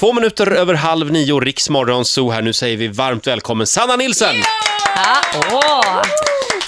Två minuter över halv nio, Riksmorgon Zoo här. Nu säger vi varmt välkommen Sanna Nilsson! Ja, åh,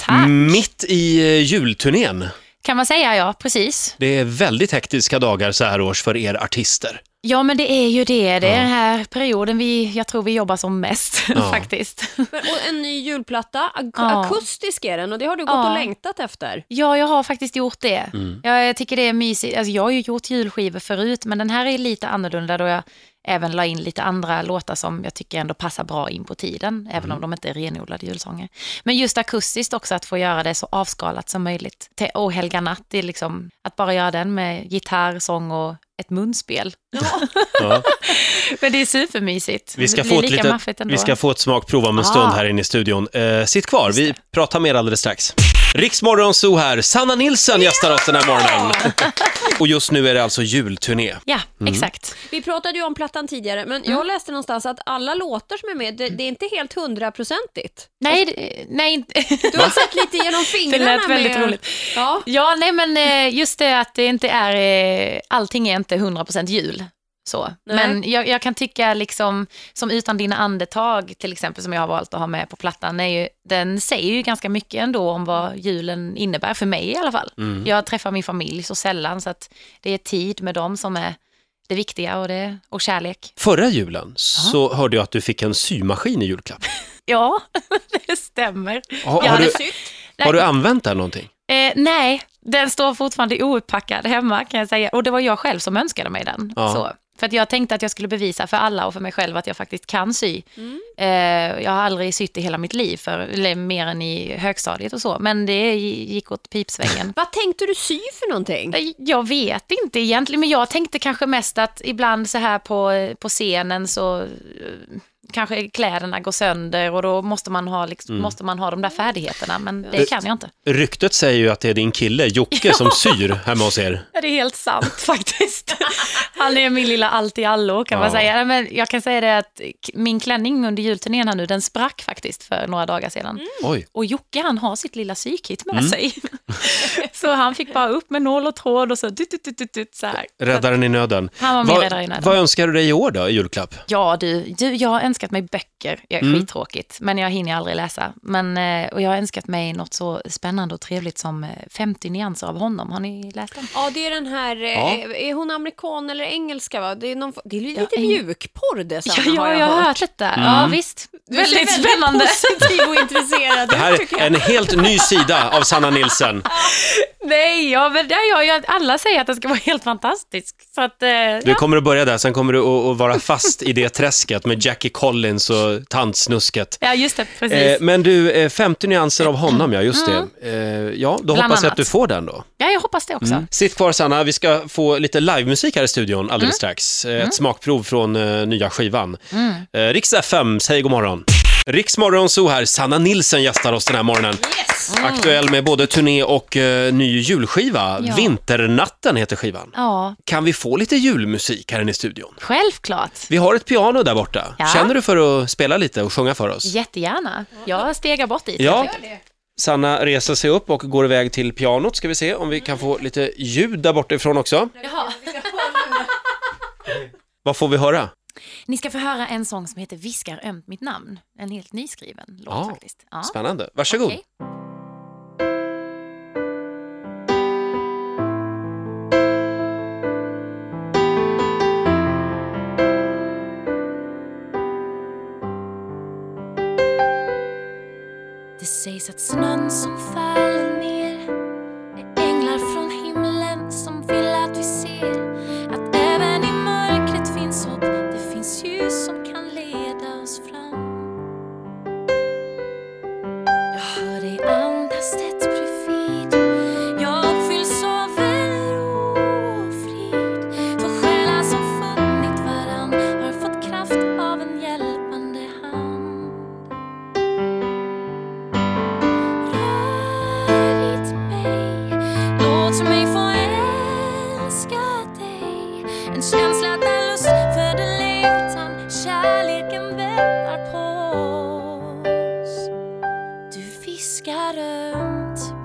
tack. Mitt i eh, julturnén. Kan man säga, ja, precis. Det är väldigt hektiska dagar så här års för er artister. Ja, men det är ju det. Det är den här perioden vi, jag tror vi jobbar som mest Ja. faktiskt. Men, och en ny julplatta, ak- Ja. akustisk är den och det har du gått Ja. och längtat efter. Ja, jag har faktiskt gjort det. Mm. Jag, jag tycker det är mysigt. Alltså, jag har ju gjort julskivor förut, men den här är lite annorlunda då jag även la in lite andra låtar som jag tycker ändå passar bra in på tiden, även Mm. om de inte är renodlade julsånger. Men just akustiskt också, att få göra det så avskalat som möjligt. Te- Och Helga natt, är liksom att bara göra den med gitarr, sång och ett munspel. Ja. Men det är supermysigt. Vi, ska få ett ändå. vi ska få ett smakprov om en Ah. stund här inne i studion. Eh, sitt kvar, vi pratar mer alldeles strax. Riksmorgon Zoo här, Sanna Nilsson gästar oss den här morgonen. Och just nu är det alltså julturné. Ja, Mm. exakt. Vi pratade ju om plattan tidigare, men Mm. jag läste någonstans att alla låtar som är med, det, det är inte helt hundraprocentigt. Nej, det- nej inte. Du har sett lite genom Det fingrarna lät väldigt med... roligt. Ja. Ja, nej men eh, just det att det inte är, eh, allting är inte 100% jul. Så. Nej. Men jag, jag kan tycka liksom, som Utan dina andetag till exempel, som jag har valt att ha med på plattan, är ju, den säger ju ganska mycket ändå om vad julen innebär, för mig i alla fall. Mm. Jag träffar min familj så sällan, så att det är tid med dem som är det viktiga och, det, och kärlek. Förra julen så hörde jag att du fick en symaskin i julklapp. Ja, det stämmer. Har, Jag har, du, har du använt den någonting? Eh, nej, den står fortfarande oupppackad hemma kan jag säga. Och det var jag själv som önskade mig den. Ja. Så. För att jag tänkte att jag skulle bevisa för alla och för mig själv att jag faktiskt kan sy. Mm. Eh, jag har aldrig sytt i hela mitt liv, för, eller mer än i högstadiet och så. Men det gick åt pipsvängen. Vad tänkte du sy för någonting? Eh, Jag vet inte egentligen, men jag tänkte kanske mest att ibland så här på, på scenen så eh, kanske kläderna går sönder och då måste man ha, liksom, Mm. måste man ha de där färdigheterna, men det kan jag inte. Ryktet säger ju att det är din kille Jocke som syr hemma hos er. Ja, det är helt sant faktiskt. Han är min lilla allt i allo kan man Ja. säga. Nej, Men jag kan säga det att min klänning under julturnén här nu, den sprack faktiskt för några dagar sedan. Oj, Och Jocke han har sitt lilla sykit med sig. så han fick bara upp med nål och tråd och så tut, tut, tut, tut, så här. räddaren i nöden. Han var min räddare i nöden. vad önskar du dig i år då, i julklapp? Ja du, du, jag har önskat mig böcker. Jag är Mm. skittråkigt, men jag hinner aldrig läsa. Men, eh, och jag har önskat mig något så spännande och trevligt som eh, 50 nyanser av honom. Har ni läst den? Ja, det är den här, eh, Ja. är hon amerikan eller engelska? Va? Det, är någon, det är lite Ja, mjukporr det, Ja, Sanna, ja, har jag jag har hört. hört detta. Mm. Ja, visst. Du ser väldigt väldigt spännande. positiv och intresserad Det här är en helt ny sida av Sanna Nilsson. Nej, ja, men det, ja, ja, alla säger att det ska vara helt fantastiskt. Så att, eh, Du ja. kommer att börja där, sen kommer du att, att vara fast i det träsket med Jackie Collins och tantsnusket. ja, just det, precis. Eh, men du, eh, 50 nyanser av honom, ja just det. Eh, ja, då Bland hoppas jag att du får den då. ja, jag hoppas det också. Sitt kvar Sanna, vi ska få lite livemusik här i studion alldeles Mm. strax. Eh, Ett smakprov från eh, nya skivan. Mm. Eh, Riks FM, säg god morgon. Riks Morgonzoo här, Sanna Nilsson gästar oss den här morgonen. Aktuell med både turné och eh, ny julskiva. Ja. Vinternatten heter skivan. Ja, Kan vi få lite julmusik här inne i studion? självklart. Vi har ett piano där borta. Ja. Känner du för att spela lite och sjunga för oss? Jättegärna. Jag stegar bort dit. Ja. Sanna reser sig upp och går iväg till pianot. Ska vi se om vi kan få lite ljud där bortifrån också. Jaha. Vad får vi höra? Ni ska få höra en sång som heter Viskar ömt mitt namn. En helt nyskriven låt Ja, faktiskt. Ja. Spännande. Varsågod. Okej. Det sägs att snön som faller ner attempt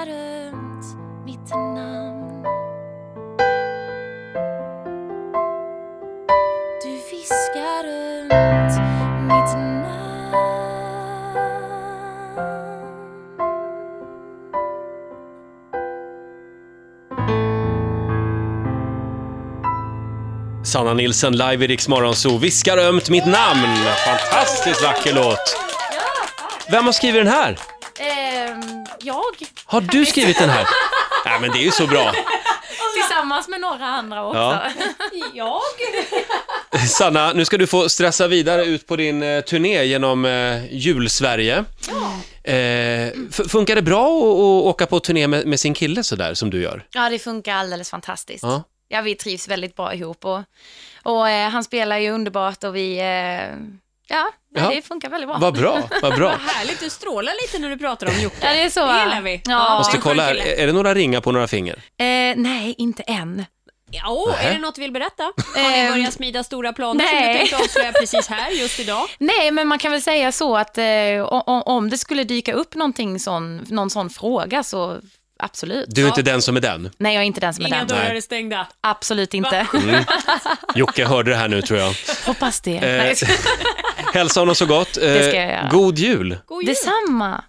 har mitt namn. Du viskar runt mitt namn. Sanna Nilsen live i Rix Morgonzoo viskar ömt mitt namn. Fantastiskt vacker låt. Vem har skrivit den här? Um jag, Har du skrivit den här? Nej, men det är ju så bra. tillsammans med några andra också. Ja. Jag? Sanna, nu ska du få stressa vidare ut på din eh, turné genom eh, julsverige. Eh, f- funkar det bra att, att åka på turné med, med sin kille sådär som du gör? Ja, det funkar alldeles fantastiskt. Ja. Ja, vi trivs väldigt bra ihop och, och eh, han spelar ju underbart och vi, eh, ja, nej, Ja. det funkar väldigt bra. Vad bra, vad bra. Vad härligt, du strålar lite när du pratar om Jocke. Ja, det är så. Det gillar vi. Ja. Måste kolla här, är det några ringar på några finger? Eh, nej, inte än. Ja, åh, Nähä. är det något du vill berätta? Har ni Ehm, börjat smida stora planer som nej. du tänkte avslöja precis här, just idag? Nej, men man kan väl säga så att eh, o- o- om det skulle dyka upp någonting sån, någon sån fråga så absolut. Du är inte den som är den. Nej, jag är inte den som är Inga den. dörrar Nej. är stängda. Absolut inte. Jocke hörde det här nu tror jag. Hoppas det. Eh. Hälsa honom så gott. Eh, Det ska jag göra. God jul! God jul! Detsamma.